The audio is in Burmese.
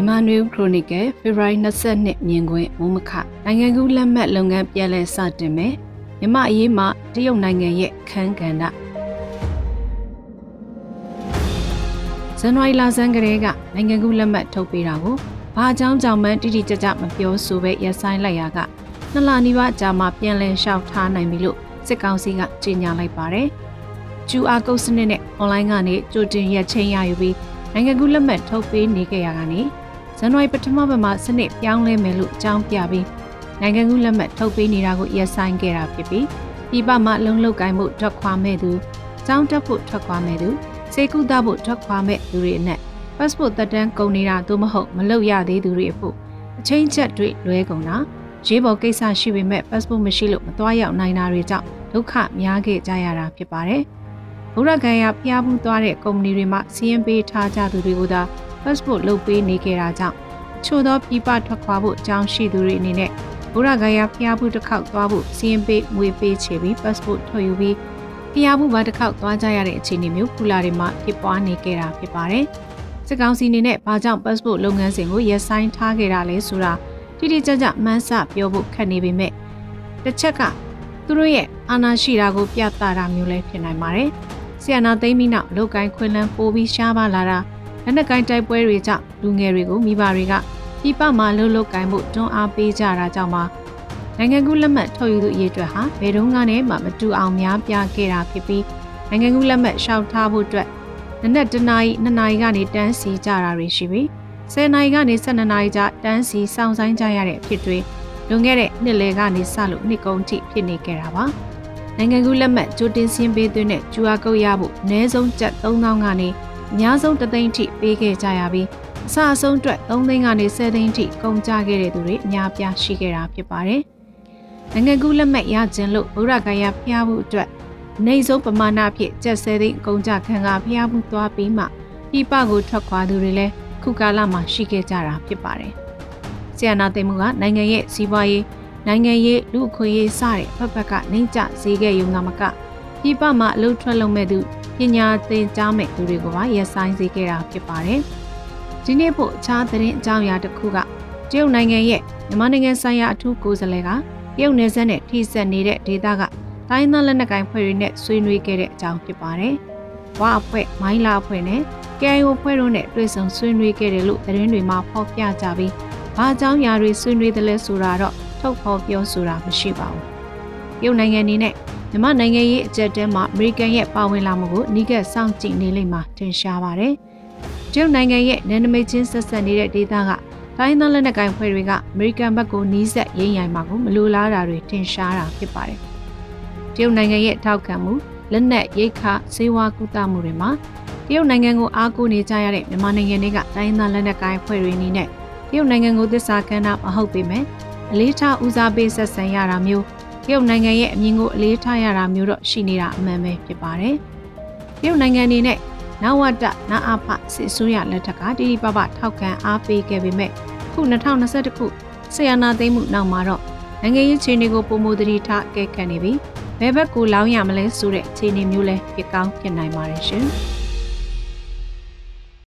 မြန်မာနွေဦးခရိုနီကယ်ဖေဖော်ဝါရီ22မြင်ကွင်းမုံမခနိုင်ငံကူးလက်မှတ်လုပ်ငန်းပြန်လည်စတင်မယ်မြန်မာအရေးမှာတရုတ်နိုင်ငံရဲ့ခန်းကဏ္ဍဇန်နဝါရီလဆန်းကလေးကနိုင်ငံကူးလက်မှတ်ထုတ်ပေးတာကိုဘာအကြောင်းကြောင့်မှတိတိကျကျမပြောဆိုပဲရဆိုင်လိုက်ရကနှစ်လနီးပါးကြာမှပြန်လည်လျှောက်ထားနိုင်ပြီလို့စစ်ကောင်စီကကြေညာလိုက်ပါတယ်။ QR code စနစ်နဲ့ online ကနေကြိုတင်ရက်ချင်းရယူပြီးနိုင်ငံကူးလက်မှတ်ထုတ်ပေးနေကြရတာကနေ ဇန်နဝါရီပထမပတ်မှာစနစ်ပြောင်းလဲမယ်လို့အကြောင်းပြပြီးနိုင်ငံကူးလက်မှတ်ထုတ်ပေးနေတာကိုရက်ဆိုင်ခဲ့တာဖြစ်ပြီးပြည်ပမှာလုံလောက်ကိုင်းမှုထွက်ခွာမဲ့သူကျောင်းတက်ဖို့ထွက်ခွာမဲ့သူစေကူတာဖို့ထွက်ခွာမဲ့သူတွေအနက် passport သက်တမ်းကုန်နေတာသို့မဟုတ်မလုပ်ရသေးသူတွေအဖို့အချင်းချက်တွေလွဲကုန်တာရေးပေါ်ကိစ္စရှိပေမဲ့ passport မရှိလို့မသွားရောက်နိုင်တာတွေကြောင့်ဒုက္ခများခဲ့ကြရတာဖြစ်ပါတယ်။ဘုရားခံရဖျားဘူးသွားတဲ့ကုမ္ပဏီတွေမှာစီးရင်ပေးထားကြသူတွေကိုသာ passport လုပ်ပေးနေကြတာကြောင့်ချို့သောပြည်ပထွက်ခွာဖို့အကြောင်းရှိသူတွေအနေနဲ့ဘုရားခံရဖျားဘူးတစ်ခေါက်သွားဖို့စီးရင်ပေးငွေပေးချေပြီး passport ထုတ်ယူပြီးဖျားဘူးဘာတစ်ခေါက်သွားကြရတဲ့အခြေအနေမျိုးကုလာတွေမှာဖြစ်ပွားနေကြတာဖြစ်ပါတယ်။စစ်ကောင်စီအနေနဲ့ဘာကြောင့် passport လုပ်ငန်းစဉ်ကိုရပ်ဆိုင်းထားခဲ့တာလဲဆိုတာတိတိကျကျမှန်းဆပြောဖို့ခက်နေပေမဲ့တစ်ချက်ကသူတို့ရဲ့အာဏာရှိတာကိုပြသတာမျိုးလည်းဖြစ်နိုင်ပါတယ်။ဆီယနာသိမ်းပြီးနောက်အလုတ်ကိုင်းခွင်လန်းပိုးပြီးရှားပါလာတာ လက်နက်ကိုင်းတိုက်ပွဲတွေကြောင့်လူငယ်တွေကိုမိဘတွေကပြည်ပမှာလှုပ်လှုပ်ကိုင်းဖို့တွန်းအားပေးကြတာကြောင့်မှနိုင်ငံကူးလက်မှတ်ထုတ်ယူသူအရေးအတွက်ဟာဘယ်တော့မှမမတူအောင်များပြခဲ့တာဖြစ်ပြီးနိုင်ငံကူးလက်မှတ်ရှောက်ထားဖို့အတွက်နနက်တနာရီ2နာရီကနေတန်းစီကြတာတွေရှိပြီး10နာရီကနေ12နာရီကြာတန်းစီစောင့်ဆိုင်ကြရတဲ့အဖြစ်တွေလွန်ခဲ့တဲ့နှစ်လယ်ကနေစလို့နှစ်ကုန်ထိဖြစ်နေခဲ့တာပါနိုင်ငံကူးလက်မှတ်ကြိုတင်စင်းပေးသွင်းတဲ့ကျူအာကုတ်ရဖို့အနည်းဆုံးကျပ်3000ကနေ အများဆုံးတသိန်းထိပေးခဲ့ကြရပြီးအစအဆုံးအတွက်3သိန်းကနေ10သိန်းထိကုန်ကျခဲ့တဲ့သူတွေအများပြားရှိခဲ့တာဖြစ်ပါတယ်နိုင်ငံကူးလက်မှတ်ရခြင်းလို့ဗုဒ္ဓဂယာဖျားဖို့အတွက်နေဆုံးပမာဏဖြင့်ကျပ်10သိန်းအကုန်ကျခံကဖျားဖို့သွားပြီးမှပြည်ပကိုထွက်ခွာသူတွေလည်းခုကာလမှာရှိခဲ့ကြတာဖြစ်ပါတယ်။ဆီယနာသိမ်းမှုကနိုင်ငံရဲ့စီးပွားရေးနိုင်ငံရေးလူအခွင့်အရေးစတဲ့ဖက်ဖက်ကနေကြဈေးခဲ့ရုံကမကပြည်ပမှာအလုပ်ထွက်လုပ်မဲ့သူ ပညာသင်ကြားမဲ့သူတွေကိုပါရက်ဆိုင်စေခဲ့တာဖြစ်ပါတယ်။ဒီနေ့ဖို့အခြားသတင်းအကြောင်းအရာတစ်ခုကတရုတ်နိုင်ငံရဲ့မြန်မာနိုင်ငံဆိုင်ရာအထူးကိုယ်စားလှယ်ကတရုတ်နယ်စပ်နဲ့ထိစပ်နေတဲ့ဒေသကတိုင်းသားလက်နက်ကိုင်ဖွဲ့တွေနဲ့ဆွေးနွေးခဲ့တဲ့အကြောင်းဖြစ်ပါတယ်။ဝါအဖွဲ့၊မိုင်းလာအဖွဲ့နဲ့ KIO ဖွဲ့တို့နဲ့တွေ့ဆုံဆွေးနွေးခဲ့တယ်လို့သတင်းတွေမှာဖော်ပြကြပြီးဘာကြောင့်ညာတွေဆွေးနွေးတယ်လဲဆိုတာတော့ထုတ်ဖော်ပြောဆိုတာမရှိပါဘူး။ရုပ်နိုင်ငံအနေနဲ့ မြန်မာနိုင်ငံရေးအကြက်တဲမှာအမေရိကန်ရဲ့ပါဝင်လာမှုကိုအနီးကပ်စောင့်ကြည့်နေလိမ့်မှာထင်ရှားပါတယ်။တရုတ်နိုင်ငံရဲ့နယ်နိမိတ်ချင်းဆက်ဆက်နေတဲ့ဒေသကတိုင်းသားလက်နက်ကိုင်ဖွဲ့တွေကအမေရိကန်ဘက်ကိုနီးစပ်ရင်းရိုင်မှာကိုမလိုလားတာတွေထင်ရှားတာဖြစ်ပါတယ်။တရုတ်နိုင်ငံရဲ့ထောက်ခံမှုလက်နက်ရိတ်ခဆေးဝါးကုသမှုတွေမှာတရုတ်နိုင်ငံကိုအားကိုးနေကြရတဲ့မြန်မာနိုင်ငံတွေကတိုင်းသားလက်နက်ကိုင်ဖွဲ့တွေအနေနဲ့တရုတ်နိုင်ငံကိုသစ္စာခံတာမဟုတ်ပေမဲ့အလေးထားဦးစားပေးဆက်ဆံရတာမျိုးတ ရုတ်နိုင်ငံရဲ့အမြင်ကိုအလေးထားရတာမျိုးတော့ရှိနေတာအမှန်ပဲဖြစ်ပါတယ်။တရုတ်နိုင်ငံအနေနဲ့နဝတနာအဖစစ်ဆိုးရလက်ထက်ကတိတိပပထောက်ခံအားပေးခဲ့ပေမဲ့ခု2021ခုဆီယနာသိမ်းမှုနောက်မှာတော့နိုင်ငံရေးခြေအနေကိုပုံမူတတိထားအကဲခတ်နေပြီးဘယ်ဘက်ကိုလောင်းရမလဲဆိုတဲ့အခြေအနေမျိုးလဲဖြစ်ကောင်းဖြစ်နိုင်ပါတယ်ရှင်။